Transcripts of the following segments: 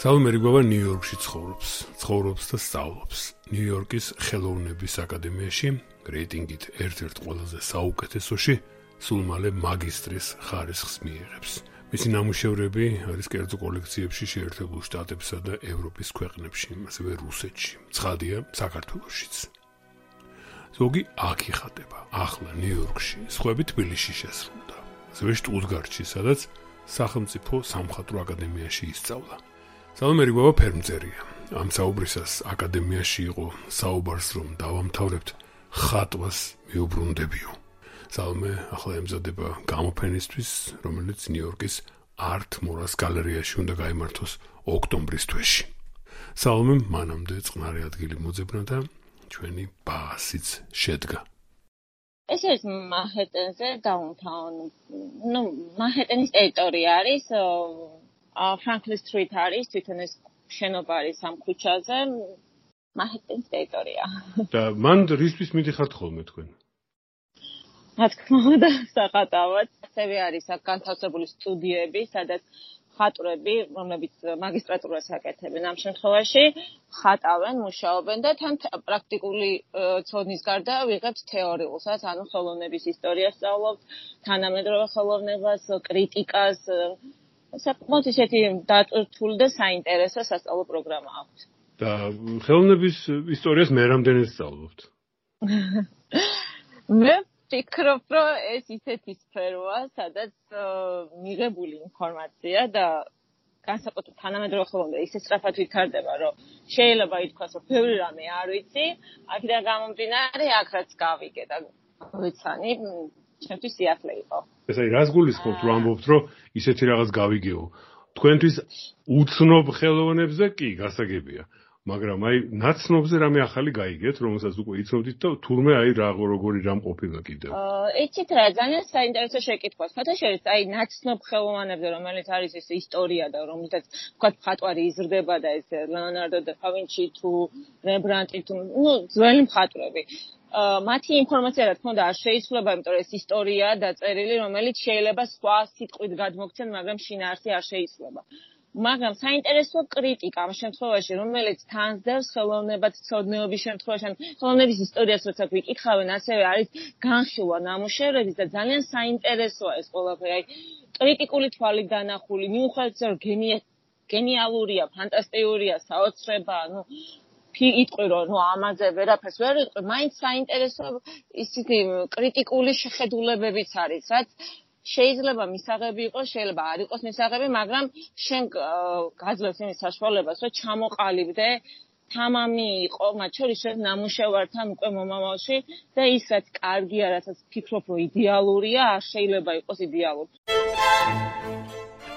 სალმერი გვავა ნიუ-იორკში ცხოვრობს, ცხოვრობს და სწავლობს. ნიუ-იორკის ხელოვნების აკადემიაში, რეიტინგით ერთ-ერთ ყველაზე საუკეთესოში, სულ მალე მაგისტრის ხარისხს მიიღებს. მისი ნამუშევრები არის კერძო კოლექციებში შეერთებულ შტატებსა და ევროპის ქვეყნებში, ასევე რუსეთში, ცხადია საქართველოსშიც. ზოგი აქ იხატება, ახლა ნიუ-იორკში, სხვები თბილისში შესრულდა. ასევე შტუტგარტში, სადაც სახელმწიფო სამხატვრო აკადემიაში ისწავლა. სალომერი გვავა ფერმწერია. ამ საუბრისას აკადემიაში იყო საუბარს რომ დავამთავრებთ ხატვას მიუბრუნდებიო. სალომე ახლა ემზადება გამოფენისთვის, რომელიც ნიუ-იორკის art moras გალერეაში უნდა გამართოს ოქტომბრის თვეში. სალომე მანამდე წყნარი ადგილი მოძებნა და ჩვენი ბაასიც შედგა. ეს არის მაჰეტენზე დაუნტაუნ. ნუ მაჰეტენის ტერიტორია არის ფრანკლინ სტრიტ არის თვითონ ეს შენობა არის ამ ქუჩაზე. მაჰეტენის ტერიტორია და მან რისთვის მიდიხართ ხოლმე თქვენ? რა თქმა უნდა საყატავად ასევე არის აქ განთავსებული სტუდიები სადაც ხატრები რომლებიც მაგისტრატურას აკეთებენ ამ შემთხვევაში ხატავენ მუშაობენ და თან პრაქტიკული ცოდნის გარდა ვიღებთ თეორიულსაც ანუ ხელოვნების ისტორიას სწავლობთ თანამედროვე ხელოვნებას კრიტიკას საკმაოდ ისეთი დაწურთული და საინტერესო სასწავლო პროგრამა აქვს. და ხელოვნების ისტორიას მე რამდენი სწავლობთ? მე ფიქრობ, რომ ეს ისეთი სფეროა, სადაც მიღებული ინფორმაცია და განსაკუთრებით თანამედროვე ხელოვნება ისე სწრაფად ვითარდება, რომ შეიძლება ითქვას, რომ ბევრი რამე არ ვიცი, აქედან გამომდინარე, აქ რაც გავიგე და ვიცანი, ჩემთვის სიახლე იყო. ეს აი რას გულისხმობთ რომ ამბობთ რომ ისეთი რაღაც გავიგეო? თქვენთვის უცნობ ხელოვნებზე კი გასაგებია. მაგრამ აი ნაცნობზე რამე ახალი გაიგეთ რომელსაც უკვე იცნობდით და თურმე აი რა როგორი რამ ყოფილა კიდევ. აა ეცით რა ძალიან საინტერესო შეკითხვა ფათაშერის აი ნაცნობ ხელოვნებზე რომელიც არის ეს ისტორია და რომელსაც თქვა მხატვარი იზრდება და ეს ლეონარდო და ფავინჩი თუ რემბრანტი თუ ნუ ძველი მხატვრები მათი ინფორმაცია რა თქმა უნდა შეიძლება, იმიტომ რომ ეს ისტორიაა დაწერილი, რომელიც შეიძლება სხვა სიტყვით გადმოგცენ, მაგრამ შინაარსი არ შეიძლება. მაგრამ საინტერესო კრიტიკა ამ შემთხვევაში, რომელიც თანსდევს ხელოვნებად ცოდნეობის შემთხვევაში, ხელოვნების ისტორიას როცა ვიკითხავენ, ასევე არის განხილვა ნამუშევრების და ძალიან საინტერესოა ეს ყველაფერი. აი კრიტიკული თვალით დანახული, მიუხედავად რომ გენია გენიალურია, ფანტასტიკურია, საოცრება, ანუ იტყვი რომ ნუ ამაზე ვერაფერს ვერ იტყვი, მაინც საინტერესო ისეთი კრიტიკული შეხედულებებიც არის, რაც შეიძლება მისაღები იყოს, შეიძლება არ იყოს მისაღები, მაგრამ შენ გაძლევს იმის საშუალებას, რომ ჩამოყალიბდე თამამი იყო, მათ შორის შენ ნამუშევართან უკვე მომავალში და ის რაც კარგია, რასაც ფიქრობ, რომ იდეალურია, არ შეიძლება იყოს იდეალური.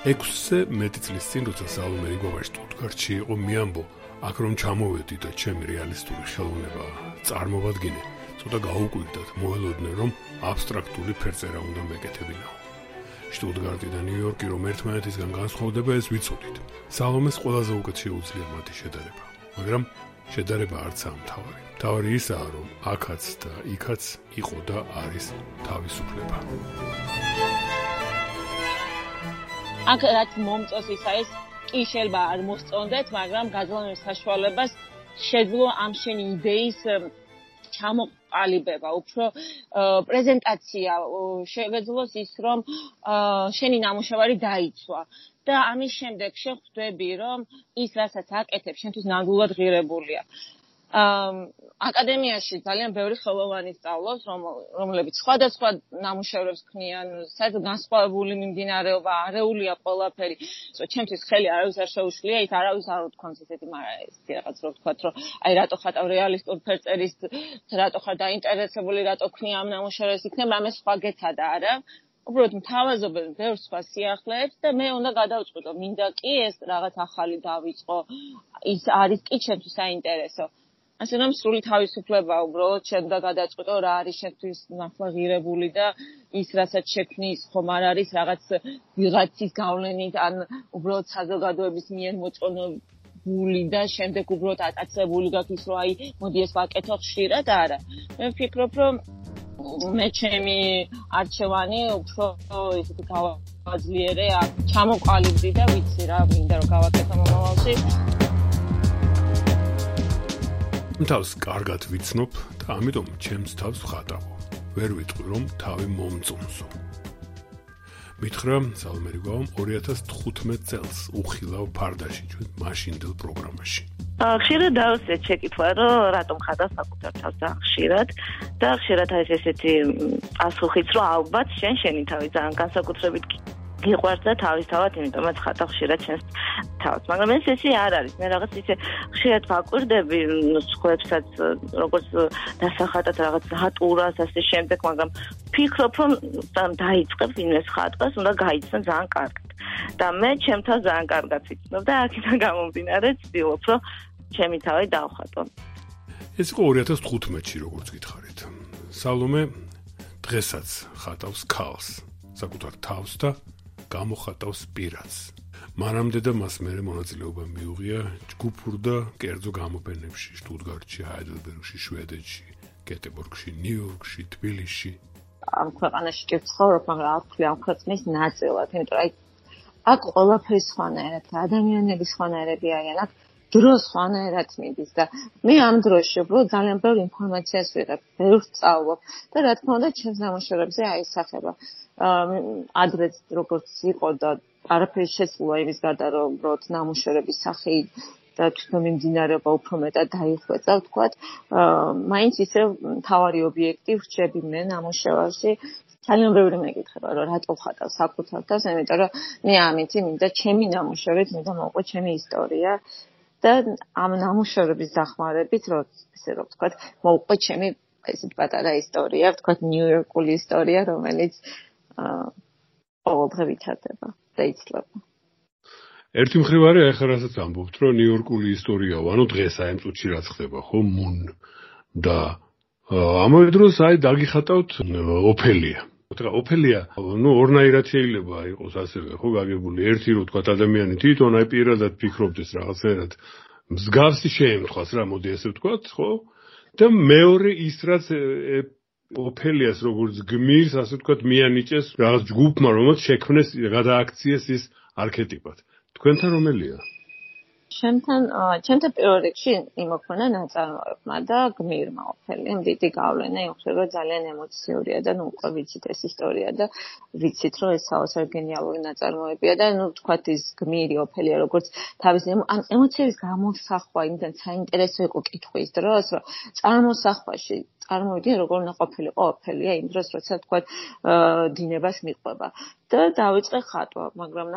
6-ზე მეტი წლის წინ როცა სალომერი გოვა შტუტგარტში იყო, მიამბო აქ რომ ჩამოვედი და ჩემი რეალისტური ხელოვნება წარმოვადგინე, ცოტა გაუკვირდათ, მოელოდნენ რომ აბსტრაქტული ფერწერა უნდა მეკეთებინო. შტუტგარტი და ნიუ-იორკი რომ ერთმანეთისგან განსხვავდება, ეს ვიცოდით. სალომეს ყველაზე უკეთ შეუძლია მათი შედარება, მაგრამ შედარება არც ამ თავარი. თავარი ისაა, რომ აქაც და იქაც იყო და არის თავისუფლება. აქ რაც მომწონს ის არის კი შეიძლება არ მოსწონდეთ, მაგრამ გაძლევნის საშუალებას შეძლო ამ შენი იდეის ჩამოყალიბება, უფრო პრეზენტაცია შეგეძლოს ის, რომ შენი ნამუშევარი დაიცვა და ამის შემდეგ შეხვდები, რომ ის, რასაც აკეთებ, შენთვის ნამდვილად ღირებულია. აკადემიაში ძალიან ბევრი ხელოვანი სწავლობს, რომლებიც სხვადასხვა ნამუშევრებს ქმნიან, საერთოდ განსხვავებული მიმდინარეობა, არეულია ყველაფერი. ზოგადად, ჩემთვის ხელი არავის არ შეუშლია, ის არავის არ უთქვამს ესეთი, მაგრამ ეს რაღაც რო ვთქვა, რომ აი რატო ხატავ რეალისტურ ფერწერის, რატო ხარ დაინტერესებული, რატო ქმნი ამ ნამუშევრებს, იქნება რამე სხვა გეცადა, არა? უბრალოდ მთავაზობენ ბევრ სხვა სიახლეებს და მე უნდა გადავწყვიტო, მინდა კი ეს რაღაც ახალი დავიწყო. ის არის კი ჩემთვის საინტერესო. ასე რომ სრული თავისუფლება უბრალოდ შენდა გადაწყვეტო რა არის შენთვის ნახლა ღირებული და ის რასაც შექმნის ხომ არ არის რაღაც ვიღაცის გავლენით ან უბრალოდ საზოგადოების მიერ მოწონებული და შემდეგ უბრალოდ ატაცებული გაქვს რომ აი მოდი ეს ვაკეთო ხშირად არა. მე ვფიქრობ რომ მე ჩემი არჩევანი უფრო ისეთი გავაძლიერე ჩამოყალიბდი და ვიცი რა მინდა რომ გავაკეთო მომავალში თავს კარგად ვიცნობ და ამიტომ ჩემს თავს ვხატავ. ვერ ვიტყვი რომ თავი მომწონსო. მითხრა ზალმერიგავ 2015 წელს უხილავ ფარდაში ჩვენ მაშინდელ პროგრამაში. ხშირად დავსე ჩეკითხვა რომ რატომ ხადა საკუთარ თავს და ხშირად და ხშირად არის ესეთი პასუხიც რომ ალბათ შენ შენი თავი ძალიან განსაკუთრებით გიყვარს და თავისთავად იმიტომაც ხატავ ხშირად შენს თავს. მაგრამ ეს ესე არ არის. მე რაღაც ისე ხშირად ვაკვირდები სხვებსაც როგორც დასახატად რაღაც ჰატურას ასე შემდეგ, მაგრამ ფიქრობ რომ დაიწყებ ინეს ხატვას, უნდა გაიცნო ძალიან კარგად. და მე ჩემთან ძალიან კარგად ვიცნობ და აქედან გამომდინარე ვცდილობ რომ ჩემი თავი დავხატო. ეს იყო 2015-ში როგორც გითხარით. სალომე დღესაც ხატავს ქალს, საკუთარ თავს და გამოხატავს პირას. მანამდე და მას მერე მონაწილეობა მიუღია ჯგუფურ და კერძო გამოფენებში შტუტგარტში, ჰაიდელბერგში, შვედეთში, გეტებორგში, ნიუ-იორკში, თბილისში. ამ ქვეყანაში კი ვცხოვრობ, მაგრამ აქ ვი ამ ქვეყნის ნაწილად, იმიტომ რომ აქ ყველაფერი სხვანაირად, ადამიანები სხვანაირები არიან, აქ დრო სხვანაირად მიდის და მე ამ დროში უბრალოდ ძალიან ბევრი ინფორმაციას ვიღებ, ბევრ სწავლობ და რა თქმა უნდა, ჩემს ნამუშევრებზე აისახება. ადრეც როგორც იყო და არაფერი შეცვლა იმის გარდა რომ უბრალოდ ნამუშევრების სახე და თვითონ მიმდინარეობა უფრო მეტად დაიხვეწა ვთქვათ მაინც ისე თავარი ობიექტი ვრჩები მე ნამუშევარში ძალიან ბევრი მეკითხება რომ რატო ხატავ საკუთარ თავს იმიტომ რომ მე ამით მინდა ჩემი ნამუშევრით მინდა მოყვე ჩემი ისტორია და ამ ნამუშევრების დახმარებით რომ ესე რომ ვთქვათ მოყვე ჩემი ესეთ პატარა ისტორია ვთქვათ ნიუ-იორკული ისტორია რომელიც ყოველდღე ვითარდება და იცლება. ერთი მხრივ არის ახლა რასაც ამბობთ, რომ ნიუ-იორკული ისტორიაო, ანუ დღეს აი ამ წუთში რაც ხდება, ხო, მუნ და ამავე დროს აი დაგიხატავთ ოფელია. თქვა ოფელია, ну, ორნაირად შეიძლება იყოს ასევე, ხო, გაგებული. ერთი რო თქვა ადამიანი თვითონ აი პირადად ფიქრობდეს რაღაცერად მსგავსი შეემთხვას რა, მოდი ასე ვთქვა, ხო? და მეორე ის რაც ოფელიას როგორც გმირს, ასე ვთქვათ, მიანიჭეს რაღაც ჯგუფმა, რომელიც შექმნეს გადააქციეს ის არქეტიპად. თქვენთან რომელია? ჩემთან, ჩემთან პირველ რიგში იმოქონა ნაწარმოებმა და გმირმა ოფელიამ დიდი გავლენა იმხრივ, ძალიან ემოციურია და ნუ უკვე ვიცით ეს ისტორია და ვიცით, რომ ეს საოცარ გენიალური ნაწარმოებია და ნუ ვთქვათ ის გმირი ოფელია როგორც თავის ემოციების გამოსახვა იმდან საინტერესო იყო კითხვის დროს, რომ წარმოსახვაში წარმოვიდგინე როგორ უნდა ყოფილიყო ოფელია იმ დროს როცა თქვა დინებას მიყვება. და დავიწყე ხატვა მაგრამ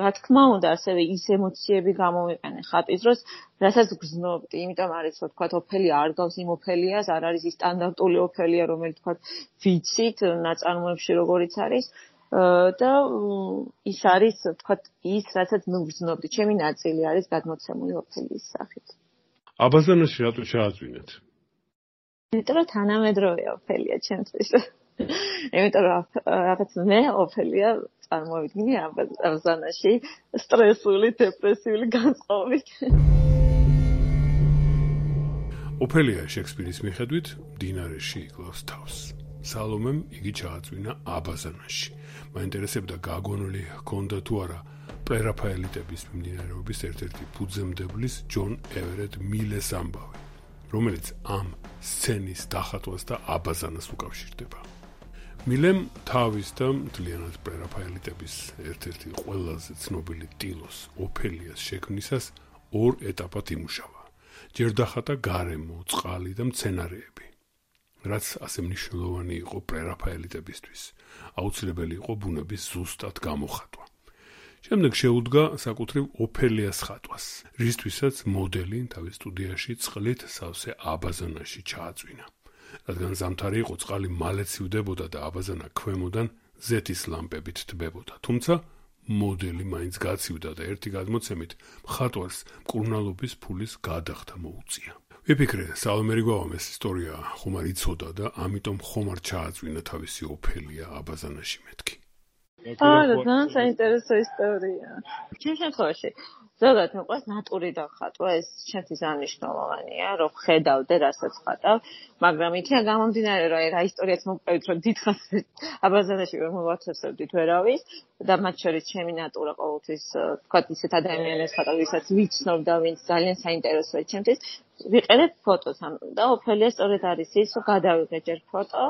რა თქმა უნდა ასევე ის ემოციები გამოვიყენე ხატის დროს რასაც გზნობდი იმიტომ არის რომ თქვა ოფელია არ გავს იმ ოფელიას არ არის ის სტანდარტული ოფელია რომელიც თქვა ვიცით ნაწარმოებში როგორიც არის. და ის არის თქვა ის რასაც ნუ გზნობდი ჩემი ნაწილი არის გადმოცემული ოფელიის სახით. აბაზანაში რატო ჩააწვინეთ იმიტომ რომ თანამედროვე ოფელია ჩემთვის. იმიტომ რომ რაღაც მე ოფელია წარმოვიდგინე აბზანაში სტრესული, დეპრესიული განწყობით. ოფელია შექსპირის მიხედვით დინარეში იკლავს თავს. სალომემ იგი ჩააწვინა აბაზანაში. მაინტერესებდა გაგონული ჰქონდა თუ არა პრერაფაელიტების მიმდინარეობის ერთ-ერთი ფუძემდებლის ჯონ ევერეტ მილეს ამბავი. რომელიც ამ სცენის დახატვას და აბაზანას უკავშირდება. მილემ თავის და მთლიანად პრერაფაელიტების ერთ-ერთი ყველაზე ცნობილი ტილოს ოფელიას შექმნისას ორ ეტაპად იმუშავა. ჯერ დახატა გარემო, წყალი და მცენარეები. რაც ასე მნიშვნელოვანი იყო პრერაფაელიტებისთვის, აუცილებელი იყო ბუნების ზუსტად გამოხატვა. შემდეგ შეუდგა საკუთრივ ოფელიას ხატვას, რისთვისაც მოდელი თავის სტუდიაში წყლით სავსე აბაზანაში ჩააწვინა. რადგან ზამთარი იყო, წყალი მალე ცივდებოდა და აბაზანა ქვემოდან ზეთის ლამპებით თბებოდა. თუმცა მოდელი მაინც გაცივდა და ერთი გადმოცემით მხატვარს მკურნალობის ფულის გადახდა მოუწია. ვიფიქრე, საალმერიგოამ ეს ისტორია ხომ არ იცოდა და ამიტომ ხომ არ ჩააწვინა თავისი ოფელია აბაზანაში მეთქი. აა, ძალიან საინტერესო ისტორია. ჩემ შემთხვევაში ზოგადად მეყვარს ნატური დახატვა, ეს ჩემთვის ანიშნულოვანია, რომ ხედავდე, რასაც ხატავ, მაგრამ იქა გამომდინარე, რომ აი რა ისტორიაც მოგყვებით, რომ დიდხანს აბაზანაში ვერ მოვაცესებდით ვერავის და მათ შორის ჩემი ნატურა ყოველთვის თქვა ისეთ ადამიანებს ხატავ, ვისაც ვიცნობ და ვინც ძალიან საინტერესოა ჩემთვის, ვიყენებ ფოტოს ამ და ოფელია სწორედ არის ის რომ გადავიღე ჯერ ფოტო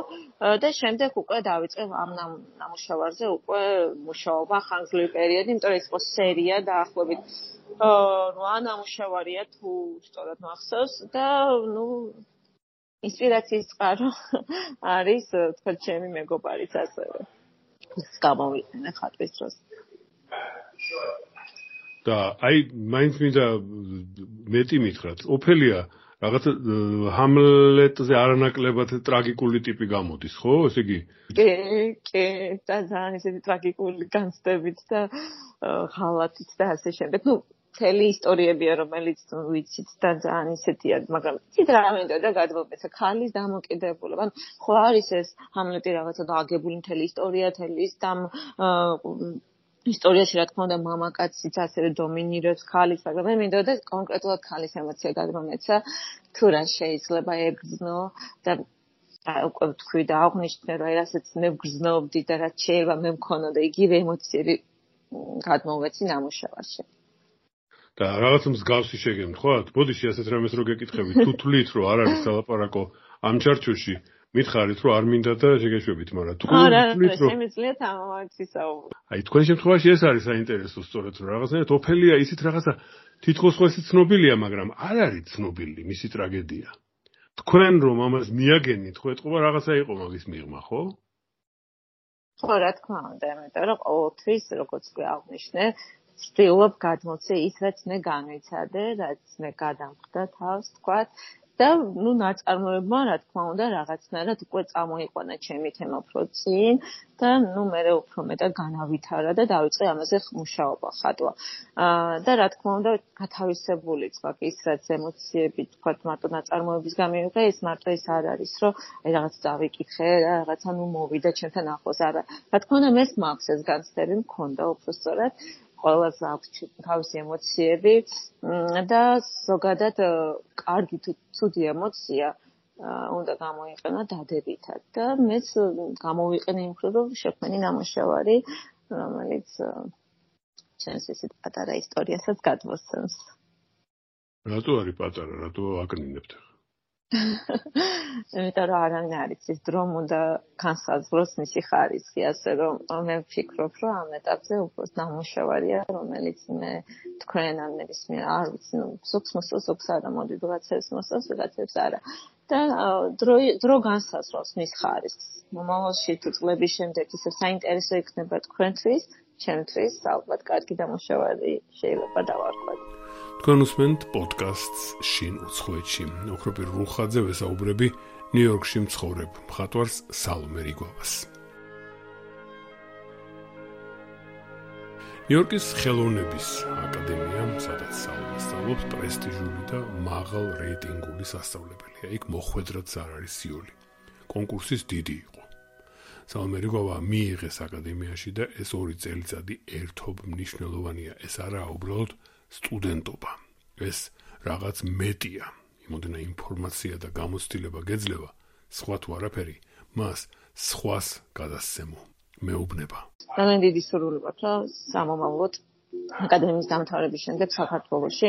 და შემდეგ უკვე დავიწყე ამ ნამუშევარზე უკვე მუშაობა ხანგრძლივი პერიოდი იმიტომ რომ ეს იყო სერია დაახლოებით რა ნამუშევარია თუ სწორად მახსოვს და ნუ ინსპირაციის წყარო არის თქვა ჩემი მეგობარიც ასევე. გამოვიყენე ხატვის დროს და აი მაინც მინდა მეტი მითხრათ. ოფელია რაღაც ჰამლეტზე არანაკლებად ტრაგიკული ტიპი გამოდის ხო? ესე იგი? კი კი. და ძალიან ისეთი ტრაგიკული განცდებით და ხალათით და ასე შემდეგ. ნუ თელი ისტორიებია რომელიც ვიცით და ძალიან ისეთია მაგრამ ცით რა მინდა და გადმოგეცა ხალის დამოკიდებულება ანუ ხო არის ეს ჰამლეტი რაღაცა მთელი ისტორია თელი ის და ისტორიაში რა თქმა უნდა მამაკაციც ასევე დომინირებს ხალის, მაგრამ მე მინდოდა კონკრეტულად ხალის ემოცია გადმომეცა, თუ რა შეიძლება ეგზნო და უკვე თქვი და აღნიშნე რომ რასაც მე ვგზნობდი და რაც შეიძლება მე მქონოდა იგივე ემოციები გადმოვეცი ნამუშევარში. და რაღაც მსგავსი შეგემთხვათ? ბოდიში ასეთ რამეს რო გეკითხები, თუ თვლით რომ არ არის სალაპარაკო ამ ჩარჩოში, მითხარით რომ არ მინდა და შეგეშვებით, მაგრამ თუ თulit რომ შემიძლიათ ამავაცისაუბრო. აი თქვენ შემთხვევაში ეს არის საინტერესო სწორედ რომ რაღაცნაირად ოფელია ისიც რაღაცა თითქოს ხო ისიც ცნობილია, მაგრამ არ არის ცნობილი მისი ტრაგედია. თქვენ რომ ამას მიაგენით, ხო ეთყობა რაღაცა იყო მაგის მიღმა, ხო? ხო, რა თქმა უნდა, იმიტომ რომ ყოველთვის როგორც კი აღნიშნე, ცდილობ გადმოცე ის, რაც მე განვიცადე, რაც მე გადამხდა თავს, თქვათ, და ნუ ნაწარმოებმა რა თქმა უნდა რაღაცნაირად უკვე წამოიყვანა ჩემი თემა პროცესინ და ნუ მე უფრო მეტად განავითარა და დავიწყე ამაზე მუშაობა ხატვა. აა და რა თქმა უნდა გათავისებული თქვა ის რაც ემოციები თქვა მარტო ნაწარმოების გამივიღე ეს მარტო ის არ არის რომ აი რაღაც დავიკითხე და რაღაცა ნუ მოვიდა ჩემთან ახლოს არა. რა თქმა უნდა მეს მაქვს ეს განცდები მქონდა უფრო სწორად ყოველას აქვს თავისი ემოციები და ზოგადად კარგი თუ ცუდი ემოცია უნდა გამოიყენა დადებითად და მეც გამოვიყენე იმ ხრო რომ შექმენი ნამუშევარი რომელიც ჩვენს ისეთ პატარა ისტორიასაც გადმოსცემს. რატო არის პატარა? რატო აკნინებთ ახლა? იმიტომ რომ არანაირ არის ის დრო უნდა განსაზღვროს მისი ხარისხი, ასე რომ მე ვფიქრობ, რომ ამ ეტაპზე უბრალოდ ნამუშევარია, რომელიც მე თქვენ ამ ნებისმიერ არ ვიცი, ზოგს მოსწონს, ზოგს არა, მოდი ვიღაცებს მოსწონს, ვიღაცებს არა. და დრო დრო განსაზღვროს მის ხარისხს. მომავალში თუ წლების შემდეგ ისე საინტერესო იქნება თქვენთვის, ჩემთვის, ალბათ კარგი ნამუშევარი შეიძლება დავარქვათ. თქვენ უსმენთ პოდკასტს შინ უცხოეთში. ოქროპირ რუხაძე ვესაუბრები ნიუ-იორკში მცხოვრებ მხატვარს სალომე რიგვას. ნიუ-იორკის ხელოვნების აკადემია, სადაც სალომე სწავლობს, პრესტიჟული და მაღალ რეიტინგული სასწავლებელია. იქ მოხვედრად არ არის სიული. კონკურსის დიდი იყო. სალომე რიგვა მიიღეს აკადემიაში და ეს ორი წელიწადი ერთობ მნიშვნელოვანია. ეს არა უბრალოდ სტუდენტობა. ეს რაღაც მეტია. იმოდენა ინფორმაცია და გამოცდილება გეძლევა, სხვა თუ არაფერი, მას სხვას გადასცემო. მეუბნება. ძალიან დიდი სურვილი მაქვს, რომ სამომავლოდ აკადემიის დამთავრების შემდეგ საქართველოში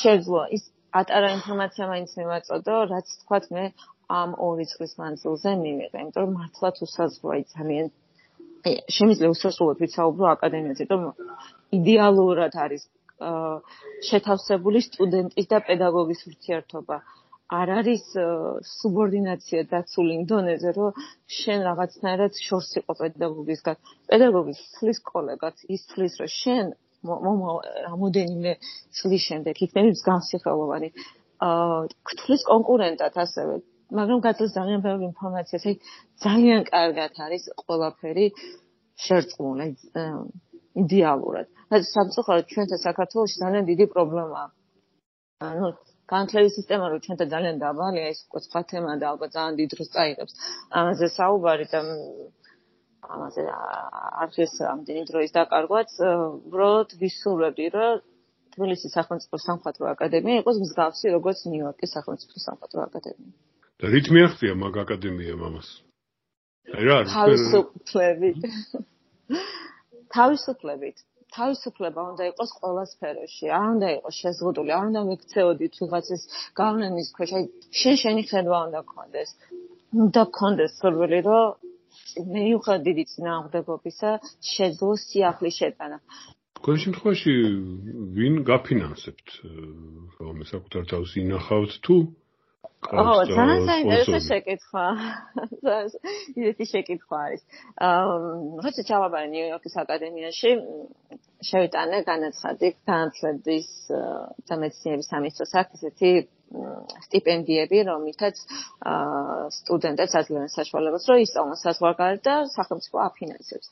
შეძლო ის ატარა ინფორმაცია მაინც მივაწოდო, რაც თქვა მე ამ ორი წლის მანძილზე მიმიღე, იმიტომ რომ მართლაც უსაზღვარი ძალიან შემიძლია უსასრულოდ ვიცაუბრო აკადემიაზე, რომ იდეალურად არის შეთავსებული სტუდენტის და პედაგოგის ურთიერთობა. არ არის სუბორდინაცია დაცული იმ დონეზე, რომ შენ რაღაცნაირად შორს იყო პედაგოგისგან. პედაგოგის ცვლის კოლეგაც ის ცვლის, რომ შენ რამოდენიმე წლის შემდეგ იქნები მსგავსი ხელოვანი. აა ქთვლის კონკურენტად ასევე მაგრამ გაძლევს ძალიან ბევრი ინფორმაცია, აი ძალიან კარგად არის ყველაფერი შერწყმული, იდეალურად. სამწუხაროდ ჩვენთან საქართველოს ძალიან დიდი პრობლემაა. ანუ განათლების სისტემა რო ჩვენთან ძალიან დაბალია, ეს უკვე სხვა თემაა და ალბათ ძალიან დიდ დროს წაიღებს. ამაზე საუბარი და ამაზე არხის ამდენი დროის დაკარგვაც, უბრალოდ ვისურვებდი, რომ თბილისის სახელმწიფო სამხატვრო აკადემია იყოს მსგავსი როგორც ნიუ-იორკის სახელმწიფო სამხატვრო აკადემია. და რით მიაღწია მაგ აკადემიამ ამას? აი რა არის? თავისუფლებით. თავისუფლებით. თავისუფლება უნდა იყოს ყველა სფეროში. არ უნდა იყოს შეზღუდული, არ უნდა მიქცეოდით ვიღაცის გავლენის ქვეშ. აი შენ შენი ხედვა უნდა გქონდეს. უნდა გქონდეს სურვილი, რომ მეუღად დიდი წინააღმდეგობისა შეძლო სიახლის შეტანა. თქვენ შემთხვევაში ვინ გაფინანსებთ? რომ საკუთარ თავს ინახავთ თუ ო, ძალიან საინტერესო შეკითხვა. ისეთი შეკითხვა არის. აა, როცა ჩავაბარე ნიუ-იორკის აკადემიაში, შევიტანე განაცხადი განათლების და მეცნიერების სამინისტროს აქ ესეთი სტიპენდიები, რომლითაც აა სტუდენტებს აძლევენ საშუალებას, რომ ისწავლონ საზღვარგარეთ და სახელმწიფო აფინანსებს.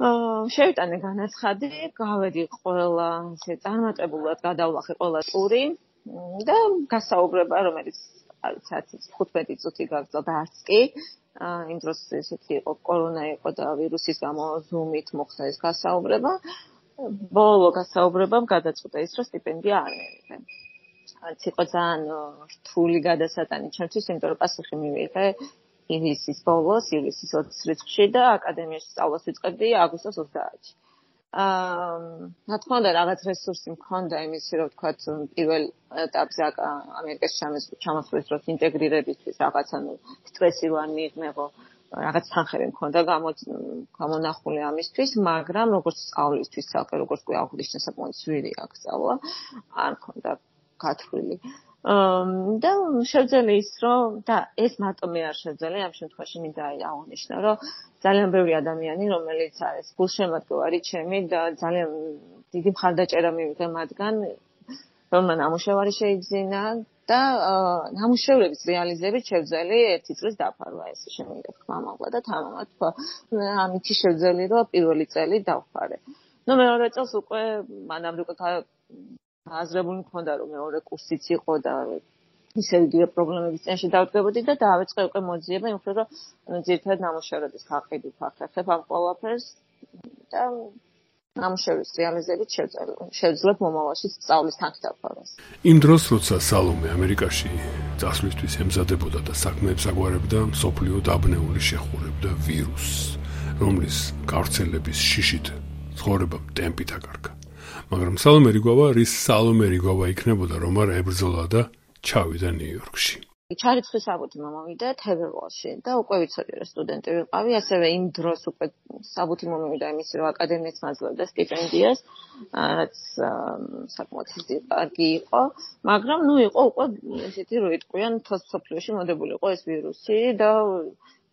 აა შევიტანე განაცხადი, გავედი ყველა ესე წარმატებულად გადავლახე ყველა ტური და გასაუბრება, რომელიც არის 10-15 წუთი გაგრძელდა არც კი. აა იმ დროს ესეთი იყო კორონა იყო და ვირუსის გამო ზუმით მოხდა ეს გასაუბრება. ბოლო გასაუბრებამ გადაწყვიტა ის, რომ სტიპენდია არ მივიღე. არც იყო ძალიან რთული გადასატანი ჩემთვის, იმიტომ რომ პასუხი მივიღე ივნისის ბოლოს, ივნისის 20 რიცხვში და აკადემიაში სწავლას ვიწყებდი აგვისტოს 30-ში. აა, რა თქმა უნდა, რაღაც რესურსი მქონდა იმისი, რომ თქვა პირველ ეტაპზე ამერიკაში ჩამოსვლის დროს ინტეგრირებისთვის რაღაც ანუ სტრესი ვარ მიიღმეღო რაღაც თანხები მქონდა გამონახული ამისთვის, მაგრამ როგორც სწავლისთვის, ცალკე როგორც კი აღნიშნე საკმაოდ ძვირი აქ სწავლა, არ მქონდა გათვლილი. და შევძელი ის, რომ და ეს მარტო მე არ შევძელი, ამ შემთხვევაში მინდა აღნიშნო, რომ ძალიან ბევრი ადამიანი, რომელიც არის გულშემატკივარი ჩემი და ძალიან დიდი მხარდაჭერა მივიღე მათგან, რომ ნამუშევარი შეიძინა და ნამუშევრების რეალიზებით შევძელი ერთი წლის დაფარვა ეს შემიძლია თქვა მოგლა და თამამად თქვა ამითი შევძელი რომ პირველი წელი დავხარე. ნუ მეორე წელს უკვე მანამდე უკვე აზრებული მქონდა რომ მეორე კურსიც იყო და ისე დიდი პრობლემების წინაშე დავდგებოდი და დაავეწყე უკვე მოძიება იმ ხრო რომ ძირთად ნამუშევრების ხაყიდი ფახეხებ ამ ყველაფერს და ნამუშევრის რეალიზებით შევძლებ მომავალში სწავლის თანხით დაფარვას. იმ დროს, როცა სალომე ამერიკაში წასვლისთვის ემზადებოდა და საქმეებს აგვარებდა, სოფლიო დაბნეული შეხურებდა ვირუსს, რომლის გავრცელების შიშით ცხოვრება ტემპით აკარგა. მაგრამ სალომე რიგოვა, რის სალომე რიგოვა იქნებოდა, რომ არ ებრძოლა და ჩავიდა ნიუ-იორკში. ჩარიცხვის საბუთი მომავიდა თებერვალში და უკვე ვიცოდი რომ სტუდენტი ვიყავი, ასევე იმ დროს უკვე საბუთი მომავიდა იმის რომ აკადემიაც მაძლევდა სტიპენდიას, რაც საკმაოდ დიდი იყო, მაგრამ ნუ იყო უკვე ესეთი რო იტყვიან თოსოფლიოში მოდებული იყო ეს ვირუსი და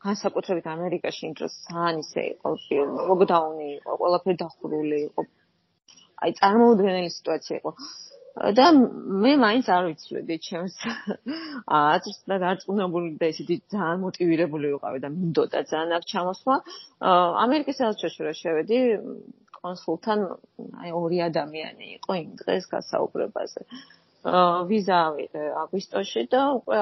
განსაკუთრებით ამერიკაში იმ დროს ძალიან ისე იყო ლოკდაუნი იყო, ყველაფერი დახურული იყო. აი წარმოუდგენელი სიტუაცია იყო. და მე მაინც არ ვიცოდი ჩემს აზრს და დარწმუნებული და ისეთი ძალიან მოტივირებული ვიყავი და მინდოდა ძალიან აქ ჩამოსვლა. ამერიკის საელჩოში რა შევედი კონსულთან აი ორი ადამიანი იყო იმ დღეს გასაუბრებაზე. ვიზა ავიღე აგვისტოში და უკვე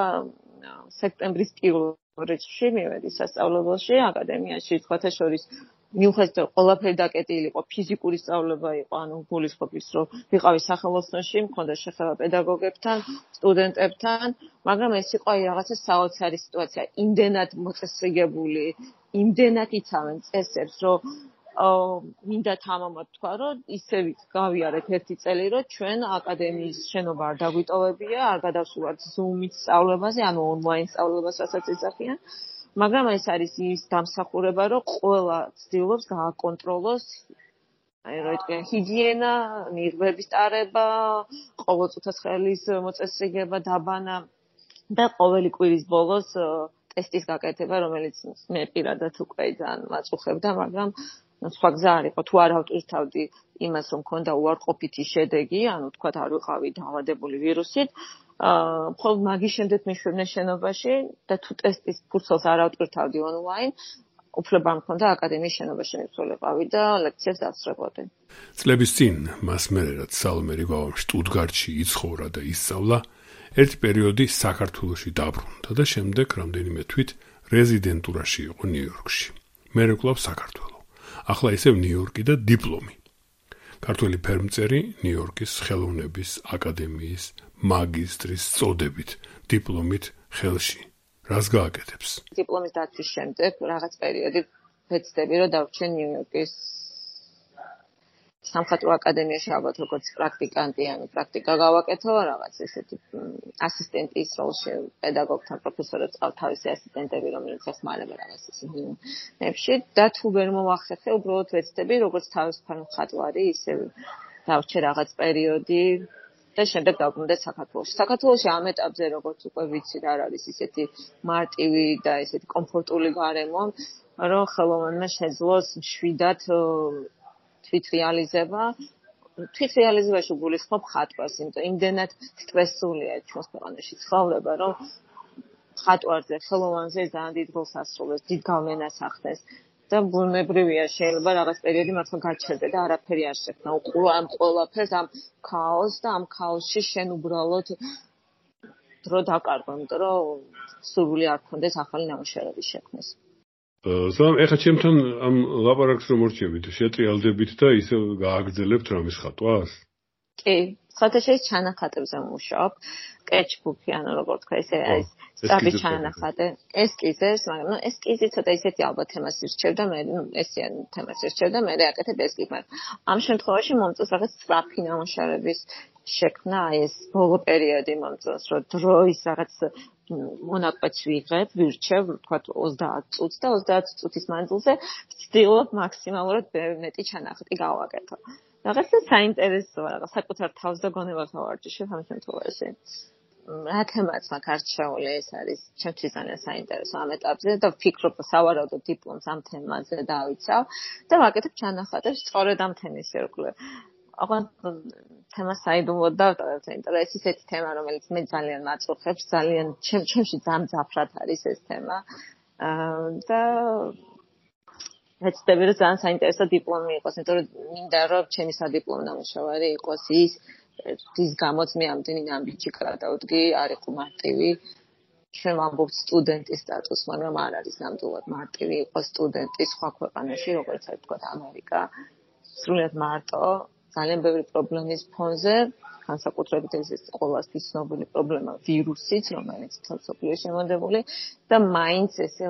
სექტემბრის პირველ რიცხვში მივედი სასწავლებელში აკადემიაში თქვათა შორის მიუხედავად ყველაფერი დაკეტილი იყო ფიზიკური სწავლება იყო ანუ გულისხმობის რომ ვიყავი სახელოსნოში მქონდა შეხება პედაგოგებთან სტუდენტებთან მაგრამ ეს იყო აი რაღაცა საოცარი სიტუაცია. იმდენად მოწესრიგებული იმდენად იცავენ წესებს რომ აა მინდა თამამად თქვა რომ ისე გავიარეთ ერთი წელი რომ ჩვენ აკადემიის შენობა არ დაგვიტოვებია არ გადავსულართ ზუმით სწავლებაზე ანუ ონლაინ სწავლებას რასაც ეძახიან მაგრამ ეს არის ის დამსახურება, რომ ყველა ცდილობს გააკონტროლოს აი რა იტყვიან ჰიგიენა, ნირბების ტარება, ყოველწუთას ხელის მოწესრიგება, დაბანა და ყოველი კვირის ბოლოს ტესტის გაკეთება, რომელიც მე პირადად უკვე ძალიან მაწუხებდა, მაგრამ სხვა გზა არ იყო. თუ არ ავტვირთავდი იმას რომ მქონდა უარყოფითი შედეგი, ანუ თქვა არ ვიყავი დაავადებული ვირუსით, აა მხოლოდ მაგის შემდეგ მეშვიდე შენობაში და თუ ტესტის ფურცელს არ ავტვირთავდი ონლაინ, უფლება მქონდა აკადემიის შენობაში მიცვალებავი და ლექციებს დასწრებოდი. წლების წინ მას მერერად სალმერი გვავა შტუტგარტში იცხოვრა და ისწავლა, ერთი პერიოდი საქართველოში დაბრუნდა და შემდეგ რამდენიმე თვით რეზიდენტურაში იყო ნიუ-იორკში. მე რეკლავ საქართველოს. ახლა ისევ ნიუ-იორკი და დიპლომი. ქართველი ფერმწერი ნიუ-იორკის ხელოვნების აკადემიის მაგისტრის წოდებით, დიპლომით ხელში. რას გააკეთებს? დიპლომის დაცვის შემდეგ რაღაც პერიოდი ვეცდები რომ დავრჩენ ნიუ-იორკის სამხატვრო აკადემიაში ალბათ როგორც პრაქტიკანტი, ანუ პრაქტიკა გავაკეთო, რაღაც ესეთი ასისტენტის როლში, პედაგოგთან, პროფესორებს ყავ თავისი ასისტენტები, რომელიც ეხმარება რაღაც ისინი. ნებში და თუ ვერ მოახერხე, უბრალოდ ვეცდები როგორც თავისუფალ მხატვარი, ისე დავრჩე რაღაც პერიოდი და შემდეგ დავბრუნდეთ საქართველოში. საქართველოში ამ ეტაპზე როგორც უკვე ვიცი რა არის ისეთი მარტივი და ისეთი კომფორტული გარემო, რომ ხელოვანმა შეძლოს შვიდად თვითრეალიზება. თვითრეალიზებაში გულისხმობ ხატვას, იმიტომ იმდენად სტრესულია ჩვენს ქვეყანაში ცხოვრება, რომ ხატვარზე, ხელოვანზე ძალიან დიდ როლს ასრულებს, დიდ გავლენას ახდენს. და ბუნებრივია შეიძლება რაღაც პერიოდი მართლა გაჩერდე და არაფერი არ შექმნა. უყურო ამ ყველაფერს ამ ქაოსს და ამ ქაოსში შენ უბრალოდ დრო დაკარგო იმიტომ რომ სრული არ ქონდეს ახალი ნამუშევრების შექმნის ზოგადად ეხა ჩემთან ამ ლაპარაკს რომ მორჩებით შეტრიალდებით და ისე გააგრძელებთ რამის ხატვას? კი ფოტოშოპის ჩანახატებზე მუშაობ. sketchbook-ი ანუ როგორ თქვა ესე ეს სტაბი ჩანახატე. ესკიზეს მაგრამ ნუ ესკიზი ცოტა ისეთი ალბათ თემას ირჩევდა მე ნუ ესიან თემას ირჩევდა მე აკეთებ ესკიზს მაგრამ ამ შემთხვევაში მომწონს რაღაც სწრაფი ნამუშევრების შექმნა ეს ბოლო პერიოდი მომწონს რომ დროის რაღაც მონაკვეთს ვიღებ ვირჩევ თქვა 30 წუთს და 30 წუთის მანძილზე ვცდილობ მაქსიმალურად მეტი ჩანახატი გავაკეთო რაღაცა საინტერესოა, რაღაც საკუთარ თავს და გონებას ავარჯიშებ ამ შემთხვევაში. რა თემაც მაქვს არჩეული ეს არის ჩემთვის ძალიან საინტერესო ამ ეტაპზე და ვფიქრობ სავარაუდო დიპლომს ამ თემაზე დავიცავ და ვაკეთებ ჩანახატებს სწორედ ამ თემის ირგვლივ. აღარ თემა საიდუმლოდ დავტოვებ, რომ ეს ისეთი თემა, რომელიც მე ძალიან მაწუხებს, ძალიან ჩემში ძალიან ძაფრად არის ეს თემა. აა და მეცდები რომ ძალიან საინტერესო დიპლომი იყოს, იმიტომ რომ მინდა რომ ჩემი სადიპლომო ნამუშევარი იყოს ის ის გამოც მე ამდენი ნამდვილი გადავდგი, არ იყო მარტივი. ჩვენ ვამბობთ სტუდენტის სტატუსს, მაგრამ არ არის ნამდვილად მარტივი იყოს სტუდენტი სხვა ქვეყანაში, როგორც არის თქვა ამერიკა. სრულიად მარტო, ძალიან ბევრი პრობლემის ფონზე, განსაკუთრებით ეს ყოველთვის ცნობილი პრობლემა ვირუსით, რომელიც თელსოფლიოში მომდებული და მაინც ესე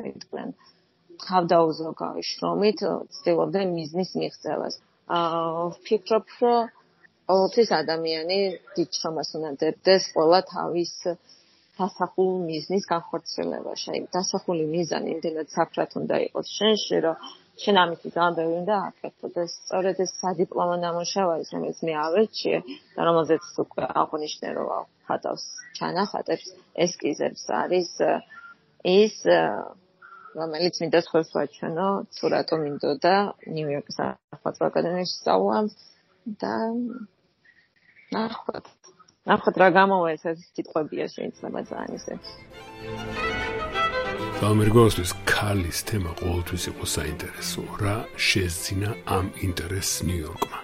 მეტყვენ თავდაუზრო გავიშრომით, ცდილობდნენ მიზნის მიღწევას. აა ვფიქრობ, რომ ყოველთვის ადამიანი დიდ შრომას უნდა დებდეს ყველა თავის დასახულ მიზნის განხორციელებაში. აი, დასახული მიზანი იმდენად საფრათ უნდა იყოს შენში, რომ შენ ამით ძალიან ბევრი უნდა აკეთოს. სწორედ ეს სადიპლომო ნამუშევარი, რომელიც მე ავერჩიე და რომელზეც უკვე აღნიშნე, რომ ხატავს ჩანახატებს, ესკიზებს არის ის რომელიც მინდა ხოს ვაჩვენო, თუ რატომ მინდოდა ნიუ-იორკის ახალ აკადემიაში სწავლა და ნახოთ. ნახოთ რა გამოვა ეს ეს სიტყვებია შეიძლება ძალიან ისე. ამერგოსის ქალის თემა ყოველთვის იყო საინტერესო. რა შეძინა ამ ინტერესს ნიუ-იორკმა?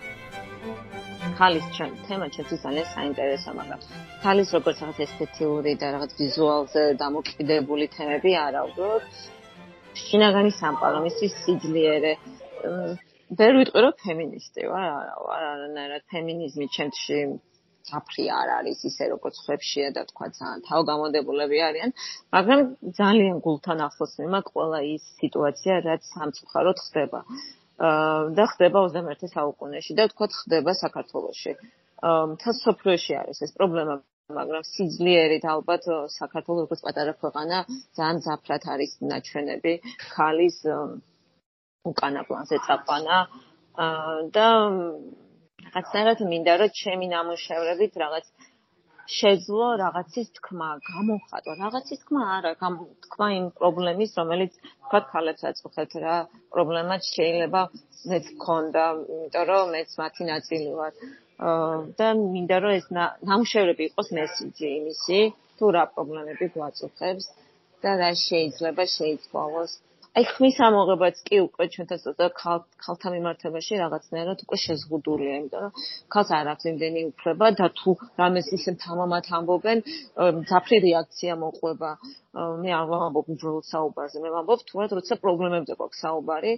ქალის თემა ჩემთვის ძალიან საინტერესო, მაგრამ ქალის როგორც რაღაც ესთეტიური და რაღაც ვიზუალზე დამოკიდებული თემები არა, უბრალოდ შინაგანი სამყარო, მისი სიძლიერე. ვერ ვიტყვი რომ ფემინისტი ვარ, არა, არანაირად ფემინიზმი ჩემში საფრი არ არის ისე როგორც ხებშია და თქვა ძალიან თავგამონდებულები არიან, მაგრამ ძალიან გულთან ახლოს მიმაქვს ყველა ის სიტუაცია, რაც სამწუხაროდ ხდება. და ხდება 21 საუკუნეში და თქვა ხდება საქართველოში. მთელ სოფლიოში არის ეს პრობლემა მაგრამ სიძლიერით ალბათ საქართველოს როგორც პატარა ქვეყანა ძალიან ზაფრად არის ნაჩვენები ხალის უკანა პლანზე წაყვანა და რაღაცნაირად მინდა რომ ჩემი ნამუშევრებით რაღაც შეძლო რაღაცის თქმა, გამოხატო რაღაცის თქმა არა, თქმა იმ პრობლემის, რომელიც თქვა ქალებს აწუხეთ რა, პრობლემაც შეიძლება მეც მქონდა, იმიტომ რომ მეც მათი ნაწილი ვარ. და მინდა რომ ეს ნამუშევრები იყოს მესიჯი იმისი თუ რა პრობლემები გვაწუხებს და რა შეიძლება შეიცვალოს აი ხმის ამოღებაც კი უკვე ჩვენთან ცოტა ქალთა მიმართებაში რაღაცნაირად უკვე შეზღუდულია, იმიტომ რომ ქალს არ აქვს იმდენი უფლება და თუ რამეს ისე თამამად ამბობენ, ძაფრი რეაქცია მოყვება. მე არ ვამბობ უბრალოდ საუბარზე, მე ვამბობ თუნდაც როცა პრობლემებზე გვაქვს საუბარი,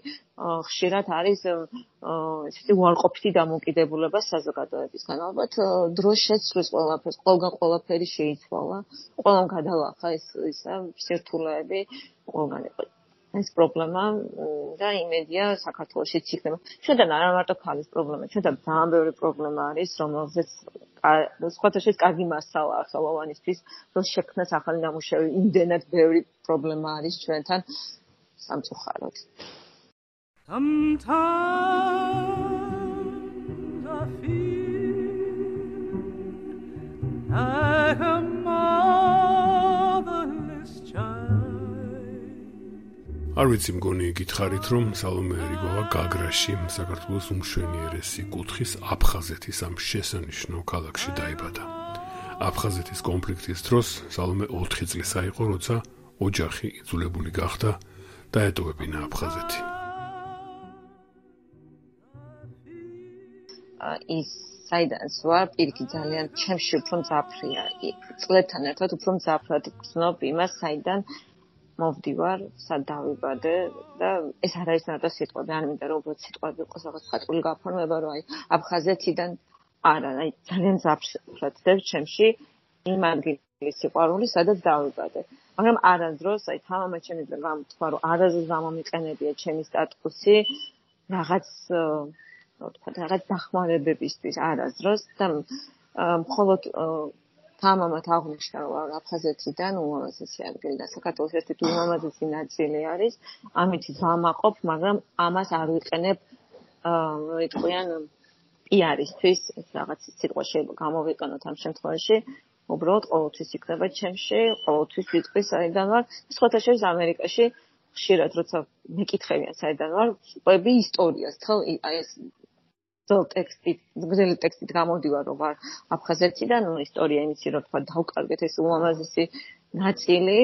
ხშირად არის ესეთი უარყოფითი დამოკიდებულება საზოგადოებისგან. ალბათ დრო შეცვლის ყველაფერს, ყველგან ყველაფერი შეიცვალა, ყველამ გადალახა ეს ისა სირთულეები, ყველგან იყო ეს პრობლემა და იმედია საქართველოსიც იქნება. ჩვენთან არა მარტო ქალის პრობლემა, ჩვენთან ძალიან ბევრი პრობლემა არის, რომელზეც სხვათა შორის კარგი მასალაა ხელოვანისთვის, რომ შექმნას ახალი ნამუშევარი, იმდენად ბევრი პრობლემა არის ჩვენთან სამწუხაროდ. Sometimes I feel like a არ ვიცი მგონი გითხარით რომ სალომე რიგოვა გაგრაში საქართველოს უმშვენიერესი კუთხის აფხაზეთის ამ შესანიშნო ქალაქში დაიბადა. აფხაზეთის კონფლიქტის დროს სალომე 4 წლისა იყო, როცა ოჯახი იძულებული გახდა დაეტოვებინა აფხაზეთი. ის საიდან ვარ, პირიქი ძალიან ჩემში უფრო მძაფრია. წლებთან ერთად უფრო მძაფრად გრძნობ იმას, საიდან მოვდივარ, სად დავიბადე და ეს არ არის მარტო სიტყვები, არ მინდა რომ უბრალოდ სიტყვები იყოს რაღაც ხატული გაფორმება, რომ აი აფხაზეთიდან არა, აი ძალიან ზაფხულად დებ ჩემში იმ ადგილის სიყვარული, სადაც დავიბადე. მაგრამ არანდროს აი თამამად შემიძლია გამთქვა, რომ არაზუსტ გამომიყენებია ჩემი სტატუსი რაღაც რა თქვა, რაღაც დახმარებებისთვის არაზროს და მხოლოდ თამამად აღნიშნა რომ აფხაზეთიდან უამაზესი ადგილი და საქართველოს ერთ-ერთი უამაზესი ნაწილი არის ამით ვამაყობ მაგრამ ამას არ ვიყენებ აა იტყვიან პიარისთვის რაღაც სიტყვა შეიძლება გამოვიყენოთ ამ შემთხვევაში. უბრალოდ ყოველთვის იქნება ჩემში ყოველთვის ვიტყვი საიდან ვარ. სხვათა შორის ამერიკაში ხშირად როცა მეკითხებიან საიდან ვარ ყვები ისტორიას თელ აი ეს ძელ ტექსტით, გზელი ტექსტით გამოდივარ, რომ ვარ აფხაზეთიდან, ნუ ისტორია იმისი, რომ თქვა დავკარგეთ ეს უამაზესი ნაწილი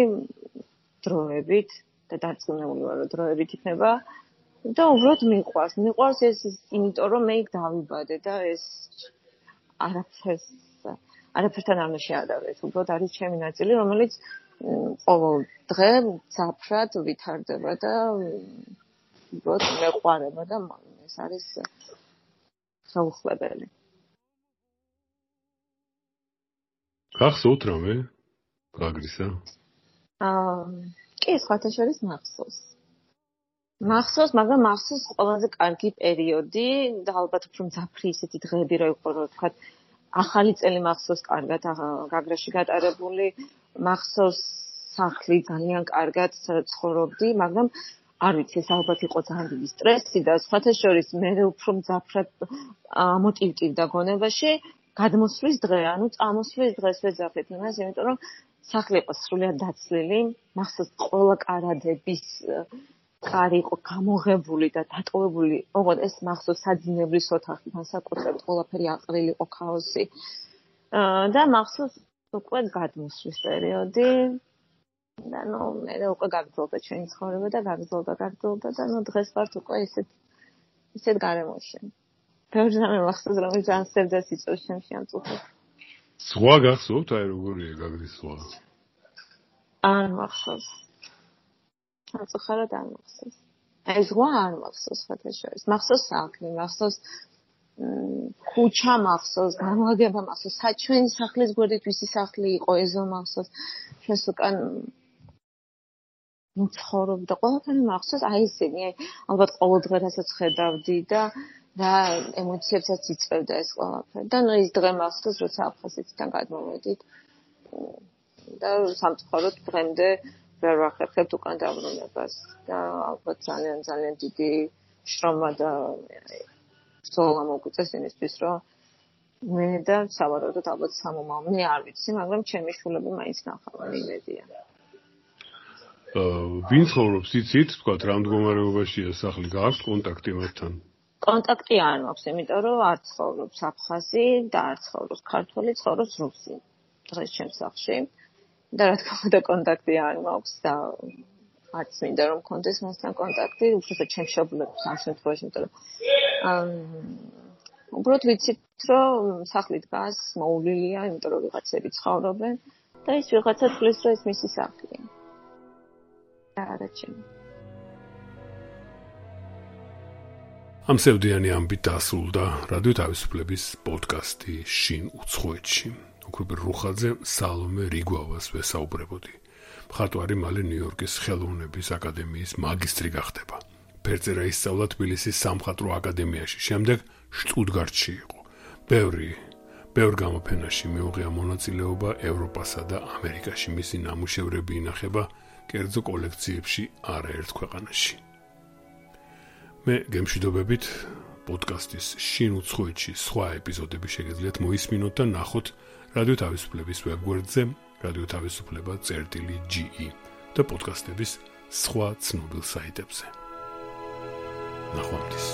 დროებით და დარწმუნებული ვარ, რომ დროებით იქნება და უბრალოდ მიყვარს. მიყვარს ეს იმიტომ, რომ მე იქ დავიბადე და ეს არაფერს არაფერთან არ შეადავეს. უბრალოდ არის ჩემი ნაწილი, რომელიც ყოველ დღე საფრად ვითარდება და უბრალოდ მეყვარება და ეს არის საუხლებელი. გახსოვთ რამე? გაგრისა? აა, კი, სხვათა შორის მახსოვს. მახსოვს, მაგრამ მახსოვს ყველაზე კარგი პერიოდი და ალბათ უფრო მძაფრი ისეთი დღეები რო იყო, რომ თქვა ახალი წელი მახსოვს კარგად გაგრაში გატარებული, მახსოვს სახლი ძალიან კარგად ცხოვრობდი, მაგრამ არ ვიცი ეს ალბათ იყო ძალიან დიდი სტრესი და სხვათა შორის მე უფრო მძაფრად მოტივტივდა გონებაში გადმოსვლის დღე ანუ წამოსვლის დღეს ვეძახეთ იმას იმიტომ რომ სახლი იყო სრულიად დაცლილი მახსოვს ყველა კარადების ხარი იყო გამოღებული და დატოვებული. ოღონდ ეს მახსოვს საძინებლის ოთახი განსაკუთრებით ყველაფერი აყრილი იყო ქაოსი. და მახსოვს უკვე გადმოსვლის პერიოდი და ნუ მე უკვე გაგრძელდა ჩვენი ცხოვრება და გაგრძელდა გაგრძელდა და ნუ დღეს ვართ უკვე ისეთ ისეთ გარემოში. ბევრი რამე მახსოვს რომ ძალიან სერდას იწევს ჩემში ამ წუთას. სხვა გახსოვთ აი როგორია სხვა? არ მახსოვს. აწუხარად არ მახსოვს. აი ზღვა არ მახსოვს ფათაშორის. მახსოვს სახლი, მახსოვს ქუჩა მახსოვს, განლაგება მახსოვს, საჩვენი სახლის გვერდით ვისი სახლი იყო, ეზო მახსოვს. ჩვენს უკან მცხოვრობდა ყველაფერი მახსოვს აი ესენი აი ალბათ ყოველ დღე რასაც ხედავდი და და ემოციებსაც იწევდა ეს ყველაფერი. და ის დღე მახსოვს როცა აფხაზეთიდან გადმოვედით. და სამწუხაროდ დღემდე ვერ ვახერხებთ უკან დაბრუნებას. და ალბათ ძალიან ძალიან დიდი შრომა და სოლა მოგვიწეს იმისთვის რომ მე და სავარაუდოდ ალბათ სამომავლო არ ვიცი მაგრამ ჩემი შულები მაინც ნახავენ იმედია ვინ ცხოვრობს იცით? თქვა რა მდგომარეობაშია სახლი გააქვს კონტაქტი მასთან კონტაქტი არ მაქვს იმიტომ რომ არ ცხოვრობს აფხაზი და არ ცხოვრობს ქართველი ცხოვრობს რუსი დღეს ჩემს სახლში. და რა თქმა უნდა კონტაქტი არ მაქვს და არც მინდა რომ კონდეს მასთან კონტაქტი, უბრალოდ ჩემშობლებს ამ შემთხვევაში, იმიტომ რომ აა უბრალოდ ვიცით რომ სახლი დგას, მოულილია, იმიტომ რომ ვიღაცები ცხოვრობენ და ის ვიღაცა თulis რომ ეს მისი სახლია. და რა ჩემი ამ სევდიანი ამბით დასრულდა რადიო თავისუფლების პოდკასტი შინ უცხოეთში. უკრუპერ რუხაძე სალომე რიგვავას ვესაუბრებოდი. მხატვარი მალე ნიუ-იორკის ხელოვნების აკადემიის მაგისტრი გახდება. ფერწერა ისწავლა თბილისის სამხატვრო აკადემიაში, შემდეგ შტუტგარტში იყო. ბევრი ბევრ გამოფენაში მიუღია მონაწილეობა ევროპასა და ამერიკაში. მისი ნამუშევრები ინახება კერძო კოლექციებში არაერთ ქვეყანაში. მე გემშვიდობებით პოდკასტის შინ უცხოეთში სხვა ეპიზოდები შეგიძლიათ მოისმინოთ და ნახოთ რადიო თავისუფლების ვებგვერდზე radio-tavisupleba.ge და პოდკასტების სხვა ცნობილ საიტებზე. ნახვამდის.